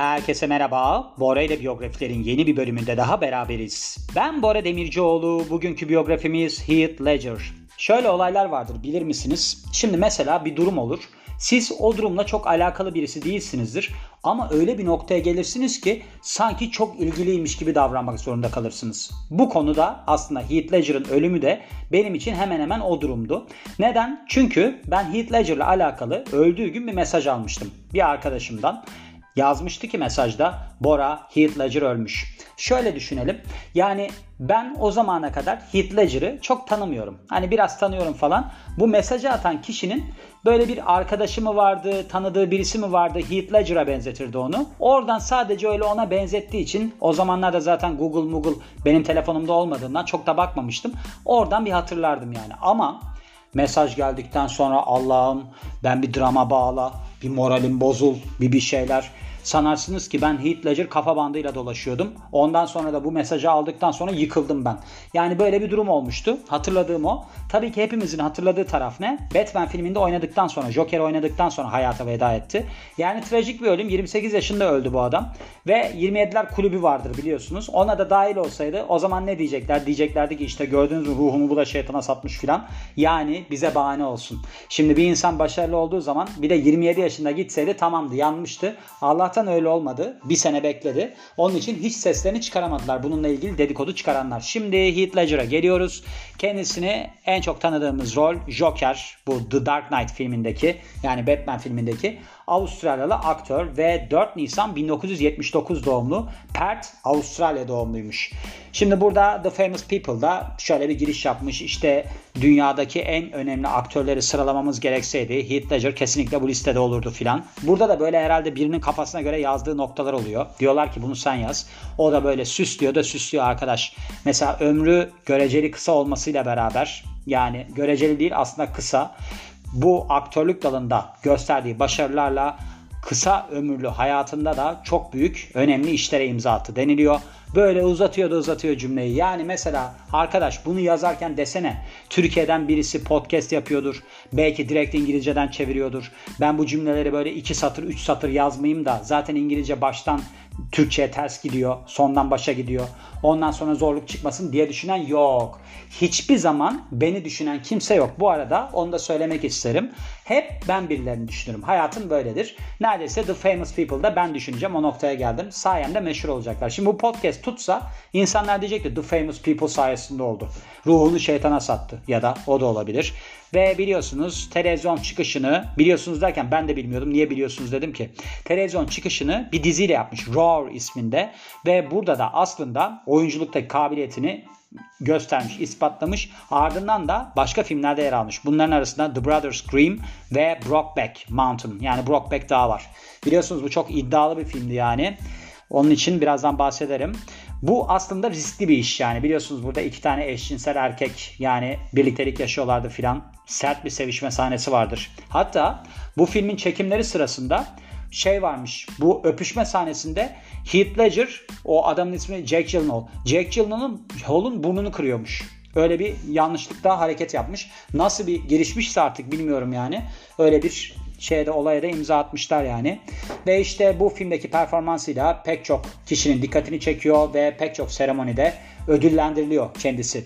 Herkese merhaba. Bora ile biyografilerin yeni bir bölümünde daha beraberiz. Ben Bora Demircioğlu. Bugünkü biyografimiz Heath Ledger. Şöyle olaylar vardır bilir misiniz? Şimdi mesela bir durum olur. Siz o durumla çok alakalı birisi değilsinizdir. Ama öyle bir noktaya gelirsiniz ki sanki çok ilgiliymiş gibi davranmak zorunda kalırsınız. Bu konuda aslında Heath Ledger'ın ölümü de benim için hemen hemen o durumdu. Neden? Çünkü ben Heath Ledger'la alakalı öldüğü gün bir mesaj almıştım bir arkadaşımdan. Yazmıştı ki mesajda Bora Heath Ledger ölmüş. Şöyle düşünelim. Yani ben o zamana kadar Heath Ledger'ı çok tanımıyorum. Hani biraz tanıyorum falan. Bu mesajı atan kişinin böyle bir arkadaşı mı vardı, tanıdığı birisi mi vardı Heath Ledger'a benzetirdi onu. Oradan sadece öyle ona benzettiği için o zamanlarda zaten Google Google benim telefonumda olmadığından çok da bakmamıştım. Oradan bir hatırlardım yani. Ama mesaj geldikten sonra Allah'ım ben bir drama bağla, bir moralim bozul, bir bir şeyler. Sanarsınız ki ben Heath Ledger kafa bandıyla dolaşıyordum. Ondan sonra da bu mesajı aldıktan sonra yıkıldım ben. Yani böyle bir durum olmuştu. Hatırladığım o. Tabii ki hepimizin hatırladığı taraf ne? Batman filminde oynadıktan sonra, Joker oynadıktan sonra hayata veda etti. Yani trajik bir ölüm. 28 yaşında öldü bu adam. Ve 27'ler kulübü vardır biliyorsunuz. Ona da dahil olsaydı o zaman ne diyecekler? Diyeceklerdi ki işte gördüğünüz ruhumu bu da şeytana satmış filan. Yani bize bahane olsun. Şimdi bir insan başarılı olduğu zaman bir de 27 yaşında gitseydi tamamdı yanmıştı. Allah'tan öyle olmadı. Bir sene bekledi. Onun için hiç seslerini çıkaramadılar. Bununla ilgili dedikodu çıkaranlar. Şimdi Heath Ledger'a geliyoruz. Kendisini en çok tanıdığımız rol Joker. Bu The Dark Knight filmindeki yani Batman filmindeki Avustralyalı aktör ve 4 Nisan 1979 doğumlu Perth, Avustralya doğumluymuş. Şimdi burada The Famous People'da şöyle bir giriş yapmış. İşte dünyadaki en önemli aktörleri sıralamamız gerekseydi Heath Ledger kesinlikle bu listede olurdu filan. Burada da böyle herhalde birinin kafasına göre yazdığı noktalar oluyor. Diyorlar ki bunu sen yaz. O da böyle süslüyor da süslüyor arkadaş. Mesela ömrü göreceli kısa olmasıyla beraber yani göreceli değil aslında kısa bu aktörlük dalında gösterdiği başarılarla kısa ömürlü hayatında da çok büyük önemli işlere imza attı deniliyor. Böyle uzatıyor da uzatıyor cümleyi. Yani mesela arkadaş bunu yazarken desene Türkiye'den birisi podcast yapıyordur. Belki direkt İngilizceden çeviriyordur. Ben bu cümleleri böyle iki satır üç satır yazmayayım da zaten İngilizce baştan Türkçe'ye ters gidiyor. Sondan başa gidiyor. Ondan sonra zorluk çıkmasın diye düşünen yok. Hiçbir zaman beni düşünen kimse yok. Bu arada onu da söylemek isterim. Hep ben birilerini düşünürüm. Hayatım böyledir. Neredeyse The Famous People'da ben düşüneceğim. O noktaya geldim. Sayemde meşhur olacaklar. Şimdi bu podcast tutsa insanlar diyecek ki The Famous People sayesinde oldu. Ruhunu şeytana sattı. Ya da o da olabilir. Ve biliyorsunuz televizyon çıkışını biliyorsunuz derken ben de bilmiyordum. Niye biliyorsunuz dedim ki. Televizyon çıkışını bir diziyle yapmış. Roar isminde. Ve burada da aslında oyunculuktaki kabiliyetini göstermiş, ispatlamış. Ardından da başka filmlerde yer almış. Bunların arasında The Brothers Grimm ve Brokeback Mountain yani Brokeback Dağı var. Biliyorsunuz bu çok iddialı bir filmdi yani. Onun için birazdan bahsederim. Bu aslında riskli bir iş yani. Biliyorsunuz burada iki tane eşcinsel erkek yani birliktelik yaşıyorlardı filan. Sert bir sevişme sahnesi vardır. Hatta bu filmin çekimleri sırasında şey varmış. Bu öpüşme sahnesinde Heath Ledger o adamın ismi Jack Gyllenhaal. Jack Gyllenhaal'ın burnunu kırıyormuş. Öyle bir yanlışlıkta hareket yapmış. Nasıl bir gelişmişse artık bilmiyorum yani. Öyle bir şeyde olaya da imza atmışlar yani. Ve işte bu filmdeki performansıyla pek çok kişinin dikkatini çekiyor ve pek çok seremonide ödüllendiriliyor kendisi.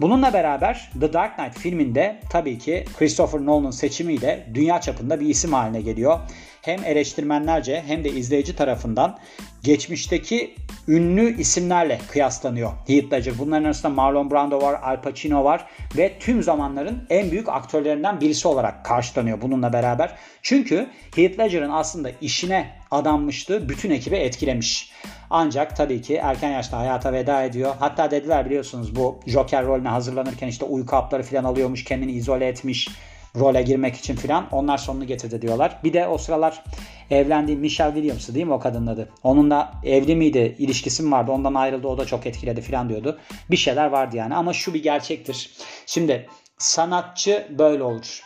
Bununla beraber The Dark Knight filminde tabii ki Christopher Nolan'ın seçimiyle dünya çapında bir isim haline geliyor. Hem eleştirmenlerce hem de izleyici tarafından geçmişteki ünlü isimlerle kıyaslanıyor Heath Ledger. Bunların arasında Marlon Brando var, Al Pacino var ve tüm zamanların en büyük aktörlerinden birisi olarak karşılanıyor bununla beraber. Çünkü Heath Ledger'ın aslında işine adanmıştı, bütün ekibi etkilemiş. Ancak tabii ki erken yaşta hayata veda ediyor. Hatta dediler biliyorsunuz bu Joker rolüne hazırlanırken işte uyku hapları falan alıyormuş, kendini izole etmiş role girmek için filan. Onlar sonunu getirdi diyorlar. Bir de o sıralar evlendiği Michelle Williams'ı değil mi o kadının adı? Onunla evli miydi, ilişkisi mi vardı? Ondan ayrıldı, o da çok etkiledi filan diyordu. Bir şeyler vardı yani ama şu bir gerçektir. Şimdi sanatçı böyle olur.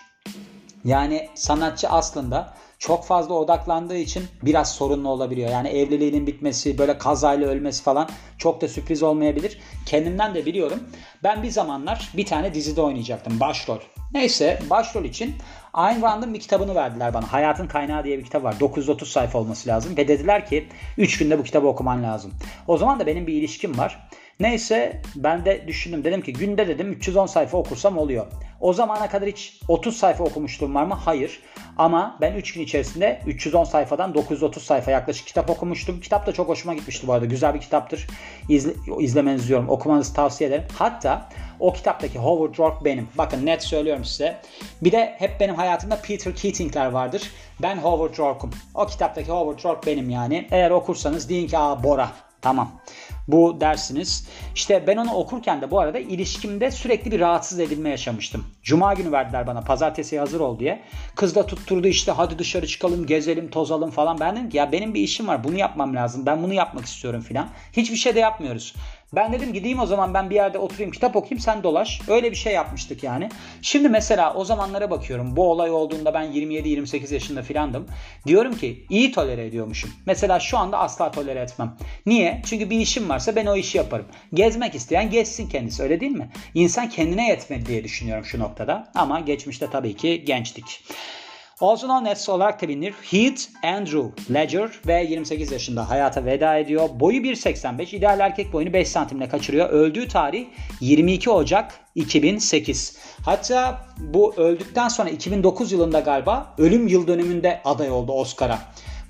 Yani sanatçı aslında çok fazla odaklandığı için biraz sorunlu olabiliyor. Yani evliliğinin bitmesi, böyle kazayla ölmesi falan çok da sürpriz olmayabilir. Kendimden de biliyorum. Ben bir zamanlar bir tane dizide oynayacaktım başrol. Neyse başrol için Ayn Rand'ın bir kitabını verdiler bana. Hayatın Kaynağı diye bir kitap var. 930 sayfa olması lazım. Ve dediler ki 3 günde bu kitabı okuman lazım. O zaman da benim bir ilişkim var. Neyse ben de düşündüm. Dedim ki günde dedim 310 sayfa okursam oluyor. O zamana kadar hiç 30 sayfa okumuşluğum var mı? Hayır. Ama ben 3 gün içerisinde 310 sayfadan 930 sayfa yaklaşık kitap okumuştum. Kitap da çok hoşuma gitmişti bu arada. Güzel bir kitaptır. İzle, izlemenizi diyorum. Okumanızı tavsiye ederim. Hatta o kitaptaki Howard Rourke benim. Bakın net söylüyorum size. Bir de hep benim hayatımda Peter Keating'ler vardır. Ben Howard Rourke'um. O kitaptaki Howard Rourke benim yani. Eğer okursanız deyin ki aa Bora. Tamam. Bu dersiniz. İşte ben onu okurken de bu arada ilişkimde sürekli bir rahatsız edilme yaşamıştım. Cuma günü verdiler bana pazartesi hazır ol diye. Kız da tutturdu işte hadi dışarı çıkalım gezelim tozalım falan. Ben dedim ki ya benim bir işim var bunu yapmam lazım. Ben bunu yapmak istiyorum filan. Hiçbir şey de yapmıyoruz. Ben dedim gideyim o zaman ben bir yerde oturayım kitap okuyayım sen dolaş. Öyle bir şey yapmıştık yani. Şimdi mesela o zamanlara bakıyorum. Bu olay olduğunda ben 27-28 yaşında filandım. Diyorum ki iyi tolere ediyormuşum. Mesela şu anda asla tolere etmem. Niye? Çünkü bir işim varsa ben o işi yaparım. Gezmek isteyen gezsin kendisi öyle değil mi? İnsan kendine yetmeli diye düşünüyorum şu noktada. Ama geçmişte tabii ki gençtik. Ozone Nets olarak da bilinir. Heath Andrew Ledger ve 28 yaşında hayata veda ediyor. Boyu 1.85, ideal erkek boyunu 5 santimle kaçırıyor. Öldüğü tarih 22 Ocak 2008. Hatta bu öldükten sonra 2009 yılında galiba ölüm yıl dönümünde aday oldu Oscar'a.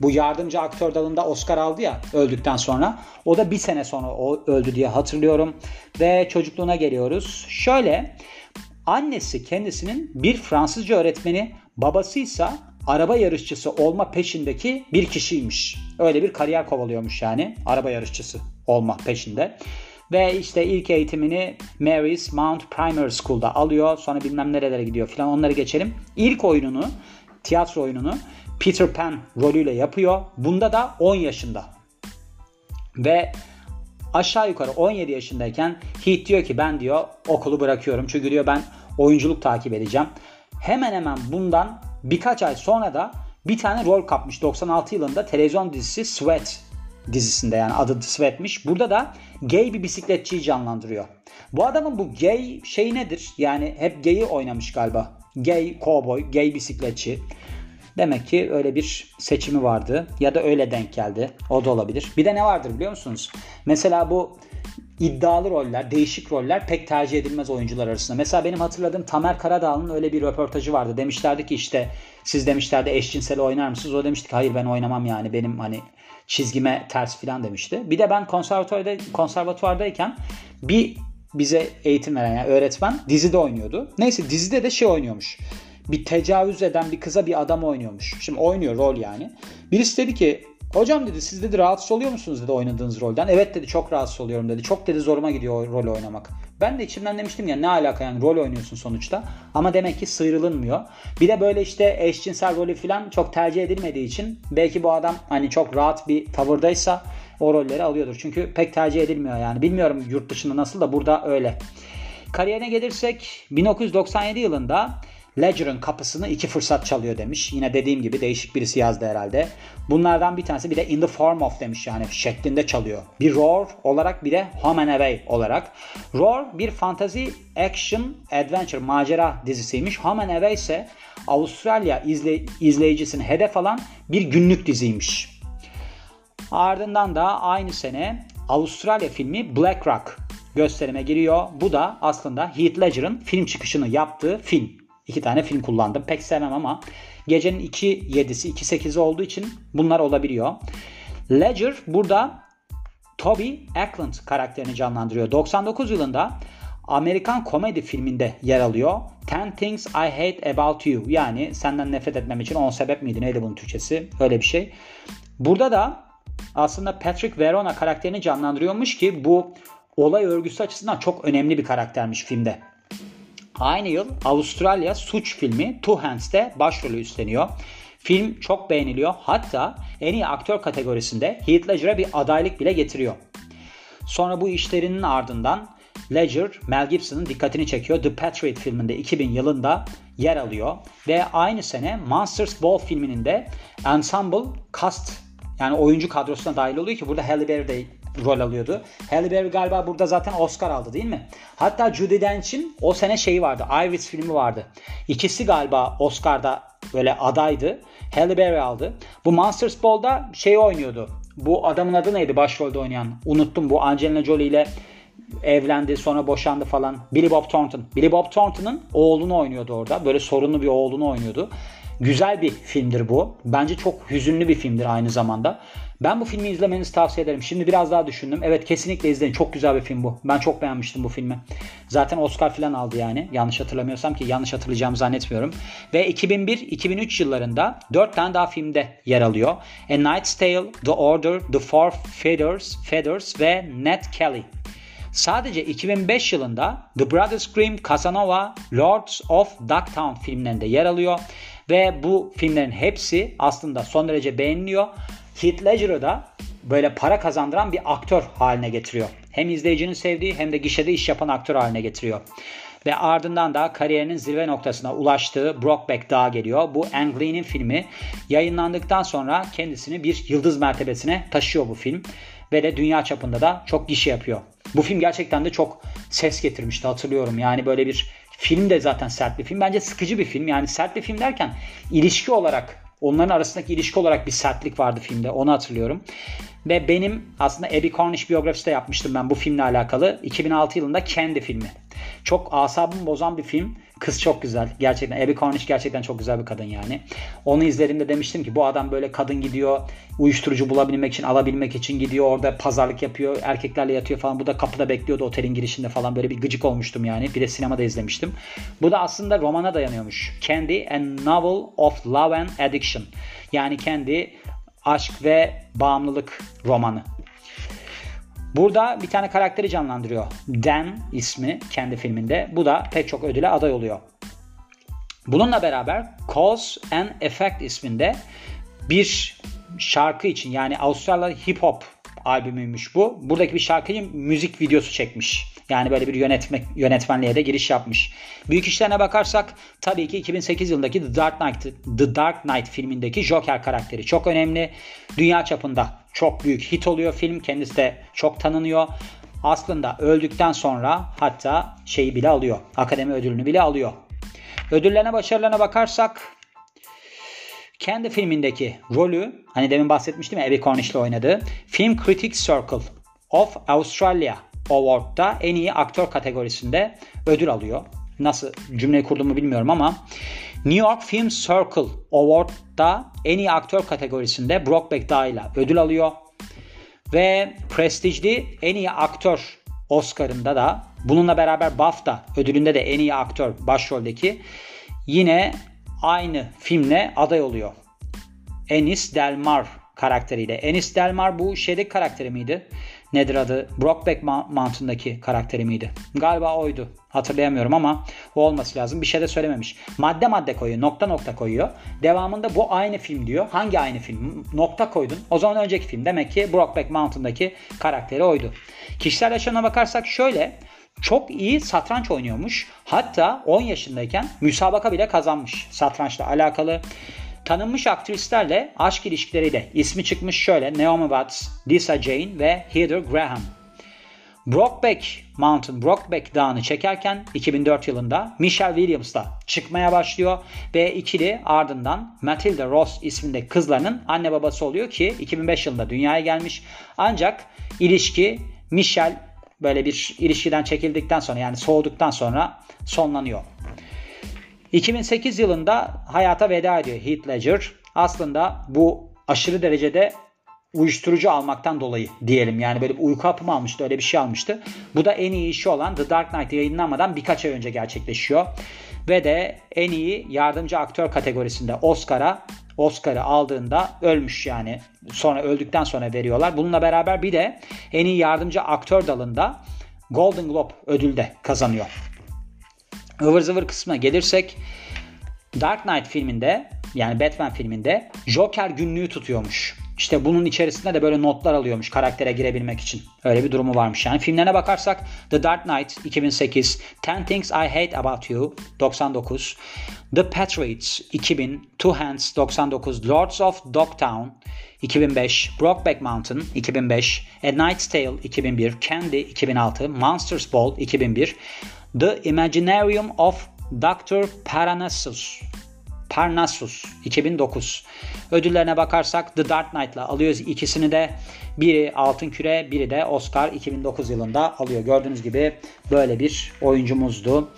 Bu yardımcı aktör dalında Oscar aldı ya öldükten sonra. O da bir sene sonra o öldü diye hatırlıyorum. Ve çocukluğuna geliyoruz. Şöyle annesi kendisinin bir Fransızca öğretmeni Babasıysa araba yarışçısı olma peşindeki bir kişiymiş. Öyle bir kariyer kovalıyormuş yani. Araba yarışçısı olma peşinde. Ve işte ilk eğitimini Mary's Mount Primary School'da alıyor. Sonra bilmem nerelere gidiyor falan onları geçelim. İlk oyununu, tiyatro oyununu Peter Pan rolüyle yapıyor. Bunda da 10 yaşında. Ve aşağı yukarı 17 yaşındayken Heath diyor ki ben diyor okulu bırakıyorum. Çünkü diyor ben oyunculuk takip edeceğim. Hemen hemen bundan birkaç ay sonra da bir tane rol kapmış 96 yılında televizyon dizisi Sweat dizisinde yani adı Sweat'miş. Burada da gay bir bisikletçiyi canlandırıyor. Bu adamın bu gay şey nedir? Yani hep gay'i oynamış galiba. Gay cowboy, gay bisikletçi. Demek ki öyle bir seçimi vardı ya da öyle denk geldi. O da olabilir. Bir de ne vardır biliyor musunuz? Mesela bu iddialı roller, değişik roller pek tercih edilmez oyuncular arasında. Mesela benim hatırladığım Tamer Karadağlı'nın öyle bir röportajı vardı. Demişlerdi ki işte siz demişlerdi eşcinsel oynar mısınız? O demişti ki hayır ben oynamam yani benim hani çizgime ters filan demişti. Bir de ben konservatuvarda konservatuvardayken bir bize eğitim veren yani öğretmen dizide oynuyordu. Neyse dizide de şey oynuyormuş. Bir tecavüz eden bir kıza bir adam oynuyormuş. Şimdi oynuyor rol yani. Birisi dedi ki Hocam dedi siz dedi rahatsız oluyor musunuz dedi oynadığınız rolden. Evet dedi çok rahatsız oluyorum dedi. Çok dedi zoruma gidiyor rol oynamak. Ben de içimden demiştim ya ne alaka yani rol oynuyorsun sonuçta. Ama demek ki sıyrılınmıyor. Bir de böyle işte eşcinsel rolü falan çok tercih edilmediği için belki bu adam hani çok rahat bir tavırdaysa o rolleri alıyordur. Çünkü pek tercih edilmiyor yani. Bilmiyorum yurt dışında nasıl da burada öyle. Kariyerine gelirsek 1997 yılında Ledger'ın kapısını iki fırsat çalıyor demiş. Yine dediğim gibi değişik birisi yazdı herhalde. Bunlardan bir tanesi bir de In the Form of demiş yani şeklinde çalıyor. Bir Roar olarak bir de Home and Away olarak. Roar bir fantasy action adventure macera dizisiymiş. Home and Away ise Avustralya izle, izleyicisini hedef alan bir günlük diziymiş. Ardından da aynı sene Avustralya filmi Black Rock gösterime giriyor. Bu da aslında Heath Ledger'ın film çıkışını yaptığı film. İki tane film kullandım. Pek sevmem ama gecenin 2.7'si 2.8'i olduğu için bunlar olabiliyor. Ledger burada Toby Ackland karakterini canlandırıyor. 99 yılında Amerikan komedi filminde yer alıyor. Ten Things I Hate About You yani senden nefret etmem için 10 sebep miydi neydi bunun Türkçesi öyle bir şey. Burada da aslında Patrick Verona karakterini canlandırıyormuş ki bu olay örgüsü açısından çok önemli bir karaktermiş filmde. Aynı yıl Avustralya suç filmi Two Hands'te başrolü üstleniyor. Film çok beğeniliyor. Hatta en iyi aktör kategorisinde Heath Ledger'a bir adaylık bile getiriyor. Sonra bu işlerinin ardından Ledger, Mel Gibson'ın dikkatini çekiyor. The Patriot filminde 2000 yılında yer alıyor. Ve aynı sene Monsters Ball filminin de ensemble cast yani oyuncu kadrosuna dahil oluyor ki burada Halle Berry de rol alıyordu. Halle Berry galiba burada zaten Oscar aldı değil mi? Hatta Judi Dench'in o sene şeyi vardı. Iris filmi vardı. İkisi galiba Oscar'da böyle adaydı. Halle Berry aldı. Bu Monsters Ball'da şey oynuyordu. Bu adamın adı neydi başrolde oynayan? Unuttum bu Angelina Jolie ile evlendi sonra boşandı falan. Billy Bob Thornton. Billy Bob Thornton'ın oğlunu oynuyordu orada. Böyle sorunlu bir oğlunu oynuyordu. Güzel bir filmdir bu. Bence çok hüzünlü bir filmdir aynı zamanda. Ben bu filmi izlemenizi tavsiye ederim. Şimdi biraz daha düşündüm. Evet kesinlikle izleyin. Çok güzel bir film bu. Ben çok beğenmiştim bu filmi. Zaten Oscar falan aldı yani. Yanlış hatırlamıyorsam ki yanlış hatırlayacağımı zannetmiyorum. Ve 2001-2003 yıllarında 4 tane daha filmde yer alıyor. A Knight's Tale, The Order, The Four Feathers, Feathers ve Ned Kelly. Sadece 2005 yılında The Brothers Grimm, Casanova, Lords of Ducktown filmlerinde yer alıyor. Ve bu filmlerin hepsi aslında son derece beğeniliyor. Heath Ledger'ı da böyle para kazandıran bir aktör haline getiriyor. Hem izleyicinin sevdiği hem de gişede iş yapan aktör haline getiriyor. Ve ardından da kariyerinin zirve noktasına ulaştığı Brokeback Dağı geliyor. Bu Ang Lee'nin filmi yayınlandıktan sonra kendisini bir yıldız mertebesine taşıyor bu film. Ve de dünya çapında da çok gişe yapıyor. Bu film gerçekten de çok ses getirmişti hatırlıyorum. Yani böyle bir film de zaten sert bir film. Bence sıkıcı bir film. Yani sert bir film derken ilişki olarak onların arasındaki ilişki olarak bir sertlik vardı filmde. Onu hatırlıyorum. Ve benim aslında Abby Cornish biyografisi de yapmıştım ben bu filmle alakalı. 2006 yılında Kendi filmi. Çok asabımı bozan bir film. Kız çok güzel. Gerçekten Abby Cornish gerçekten çok güzel bir kadın yani. Onu izlediğimde demiştim ki bu adam böyle kadın gidiyor. Uyuşturucu bulabilmek için, alabilmek için gidiyor. Orada pazarlık yapıyor. Erkeklerle yatıyor falan. Bu da kapıda bekliyordu otelin girişinde falan. Böyle bir gıcık olmuştum yani. Bir de sinemada izlemiştim. Bu da aslında romana dayanıyormuş. Candy A Novel of Love and Addiction. Yani kendi aşk ve bağımlılık romanı. Burada bir tane karakteri canlandırıyor. Dan ismi kendi filminde. Bu da pek çok ödüle aday oluyor. Bununla beraber Cause and Effect isminde bir şarkı için yani Avustralya hip hop albümüymüş bu. Buradaki bir şarkıyı müzik videosu çekmiş. Yani böyle bir yönetme, yönetmenliğe de giriş yapmış. Büyük işlerine bakarsak tabii ki 2008 yılındaki The Dark Knight, The Dark Knight filmindeki Joker karakteri çok önemli. Dünya çapında çok büyük hit oluyor film. Kendisi de çok tanınıyor. Aslında öldükten sonra hatta şeyi bile alıyor. Akademi ödülünü bile alıyor. Ödüllerine başarılarına bakarsak kendi filmindeki rolü hani demin bahsetmiştim ya Abby Cornish'le oynadığı Film Critics Circle of Australia Award'da en iyi aktör kategorisinde ödül alıyor. Nasıl cümleyi kurduğumu bilmiyorum ama New York Film Circle Award'da en iyi aktör kategorisinde Brokeback dahil ödül alıyor. Ve prestijli en iyi aktör Oscar'ında da bununla beraber BAFTA ödülünde de en iyi aktör başroldeki yine aynı filmle aday oluyor. Enis Delmar karakteriyle. Enis Delmar bu şeydeki karakteri miydi? Nedir adı? Brokeback Mountain'daki karakteri miydi? Galiba oydu. Hatırlayamıyorum ama o olması lazım. Bir şey de söylememiş. Madde madde koyuyor. Nokta nokta koyuyor. Devamında bu aynı film diyor. Hangi aynı film? Nokta koydun. O zaman önceki film. Demek ki Brokeback Mountain'daki karakteri oydu. Kişisel yaşamına bakarsak şöyle. Çok iyi satranç oynuyormuş. Hatta 10 yaşındayken müsabaka bile kazanmış satrançla alakalı. Tanınmış aktrislerle aşk ilişkileriyle ismi çıkmış şöyle Naomi Watts, Lisa Jane ve Heather Graham. Brokeback Mountain, Brokeback Dağı'nı çekerken 2004 yılında Michelle Williams da çıkmaya başlıyor ve ikili ardından Matilda Ross isminde kızlarının anne babası oluyor ki 2005 yılında dünyaya gelmiş. Ancak ilişki Michelle böyle bir ilişkiden çekildikten sonra yani soğuduktan sonra sonlanıyor. 2008 yılında hayata veda ediyor Heath Ledger. Aslında bu aşırı derecede uyuşturucu almaktan dolayı diyelim. Yani böyle bir uyku hapı mı almıştı öyle bir şey almıştı. Bu da en iyi işi olan The Dark Knight yayınlanmadan birkaç ay önce gerçekleşiyor. Ve de en iyi yardımcı aktör kategorisinde Oscar'a Oscar'ı aldığında ölmüş yani. Sonra öldükten sonra veriyorlar. Bununla beraber bir de en iyi yardımcı aktör dalında Golden Globe ödül de kazanıyor ıvır zıvır kısmına gelirsek Dark Knight filminde yani Batman filminde Joker günlüğü tutuyormuş. İşte bunun içerisinde de böyle notlar alıyormuş karaktere girebilmek için. Öyle bir durumu varmış yani. Filmlerine bakarsak The Dark Knight 2008, Ten Things I Hate About You 99, The Patriots 2000, Two Hands 99, Lords of Dogtown 2005, Brokeback Mountain 2005, A Knight's Tale 2001, Candy 2006, Monsters Ball 2001, The Imaginarium of Dr. Parnassus Parnassus 2009. Ödüllerine bakarsak The Dark Knight'la alıyoruz ikisini de. Biri Altın Küre, biri de Oscar 2009 yılında alıyor. Gördüğünüz gibi böyle bir oyuncumuzdu.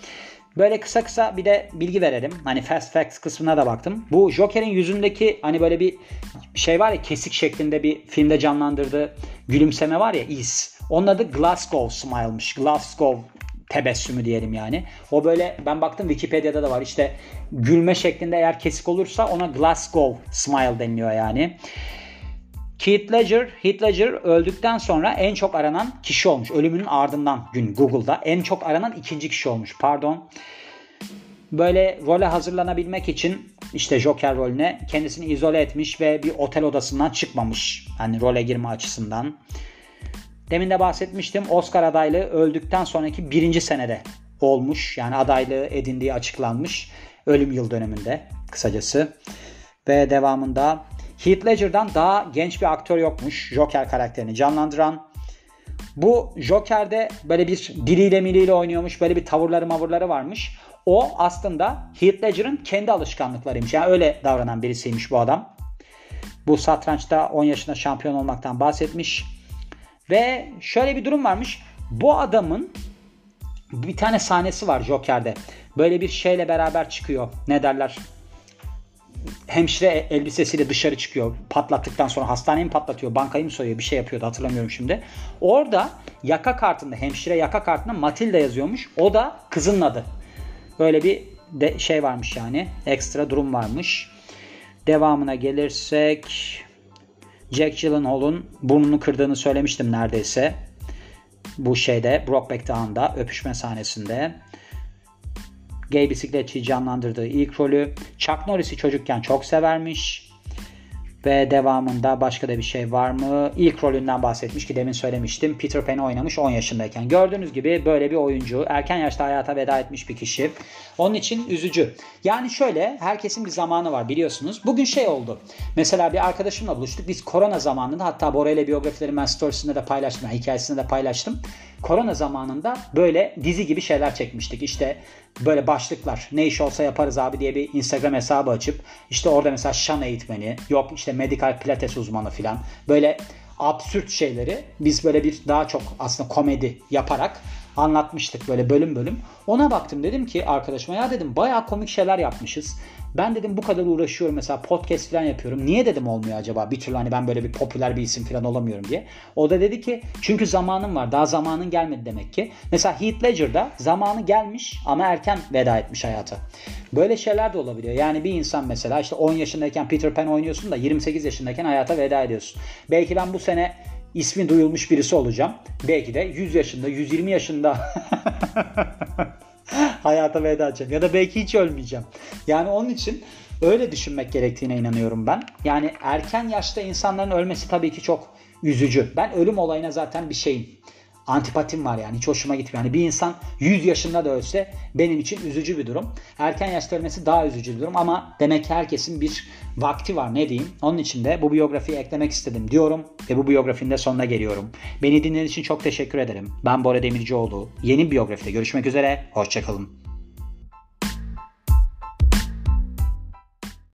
Böyle kısa kısa bir de bilgi verelim. Hani Fast Facts kısmına da baktım. Bu Joker'in yüzündeki hani böyle bir şey var ya kesik şeklinde bir filmde canlandırdığı gülümseme var ya is. Onun adı Glasgow Smile'mış. Glasgow tebessümü diyelim yani. O böyle ben baktım Wikipedia'da da var. İşte gülme şeklinde eğer kesik olursa ona Glasgow Smile deniliyor yani. Keith Ledger, Heath Ledger öldükten sonra en çok aranan kişi olmuş. Ölümünün ardından gün Google'da en çok aranan ikinci kişi olmuş. Pardon. Böyle role hazırlanabilmek için işte Joker rolüne kendisini izole etmiş ve bir otel odasından çıkmamış. Hani role girme açısından. Demin de bahsetmiştim. Oscar adaylığı öldükten sonraki birinci senede olmuş. Yani adaylığı edindiği açıklanmış. Ölüm yıl döneminde kısacası. Ve devamında Heath Ledger'dan daha genç bir aktör yokmuş. Joker karakterini canlandıran. Bu Joker'de böyle bir diliyle miliyle oynuyormuş. Böyle bir tavırları mavırları varmış. O aslında Heath Ledger'ın kendi alışkanlıklarıymış. Yani öyle davranan birisiymiş bu adam. Bu satrançta 10 yaşında şampiyon olmaktan bahsetmiş. Ve şöyle bir durum varmış. Bu adamın bir tane sahnesi var Joker'de. Böyle bir şeyle beraber çıkıyor. Ne derler? Hemşire elbisesiyle dışarı çıkıyor. Patlattıktan sonra hastaneyi mi patlatıyor, bankayı mı soyuyor bir şey yapıyordu hatırlamıyorum şimdi. Orada yaka kartında, hemşire yaka kartında Matilda yazıyormuş. O da kızın adı. Böyle bir de şey varmış yani. Ekstra durum varmış. Devamına gelirsek Jack Gyllenhaal'un burnunu kırdığını söylemiştim neredeyse. Bu şeyde Brokeback Mountain'da öpüşme sahnesinde. Gay bisikletçiyi canlandırdığı ilk rolü. Chuck Norris'i çocukken çok severmiş. Ve devamında başka da bir şey var mı? İlk rolünden bahsetmiş ki demin söylemiştim. Peter Pan oynamış 10 yaşındayken. Gördüğünüz gibi böyle bir oyuncu. Erken yaşta hayata veda etmiş bir kişi. Onun için üzücü. Yani şöyle herkesin bir zamanı var biliyorsunuz. Bugün şey oldu. Mesela bir arkadaşımla buluştuk. Biz korona zamanında hatta Bora ile biyografileri ben storiesinde de paylaştım. Yani hikayesinde de paylaştım. Korona zamanında böyle dizi gibi şeyler çekmiştik. İşte böyle başlıklar ne iş olsa yaparız abi diye bir Instagram hesabı açıp işte orada mesela şan eğitmeni yok işte medikal pilates uzmanı filan böyle absürt şeyleri biz böyle bir daha çok aslında komedi yaparak anlatmıştık böyle bölüm bölüm. Ona baktım dedim ki arkadaşıma ya dedim bayağı komik şeyler yapmışız. Ben dedim bu kadar uğraşıyorum mesela podcast falan yapıyorum. Niye dedim olmuyor acaba bir türlü hani ben böyle bir popüler bir isim falan olamıyorum diye. O da dedi ki çünkü zamanım var daha zamanın gelmedi demek ki. Mesela Heath Ledger'da zamanı gelmiş ama erken veda etmiş hayata. Böyle şeyler de olabiliyor. Yani bir insan mesela işte 10 yaşındayken Peter Pan oynuyorsun da 28 yaşındayken hayata veda ediyorsun. Belki ben bu sene ismi duyulmuş birisi olacağım. Belki de 100 yaşında, 120 yaşında hayata veda edeceğim. Ya da belki hiç ölmeyeceğim. Yani onun için öyle düşünmek gerektiğine inanıyorum ben. Yani erken yaşta insanların ölmesi tabii ki çok üzücü. Ben ölüm olayına zaten bir şeyim antipatim var yani hiç hoşuma gitmiyor. Yani bir insan 100 yaşında da ölse benim için üzücü bir durum. Erken yaşta ölmesi daha üzücü bir durum ama demek ki herkesin bir vakti var ne diyeyim. Onun için de bu biyografiyi eklemek istedim diyorum ve bu biyografinin de sonuna geliyorum. Beni dinlediğiniz için çok teşekkür ederim. Ben Bora Demircioğlu. Yeni biyografide görüşmek üzere. Hoşçakalın.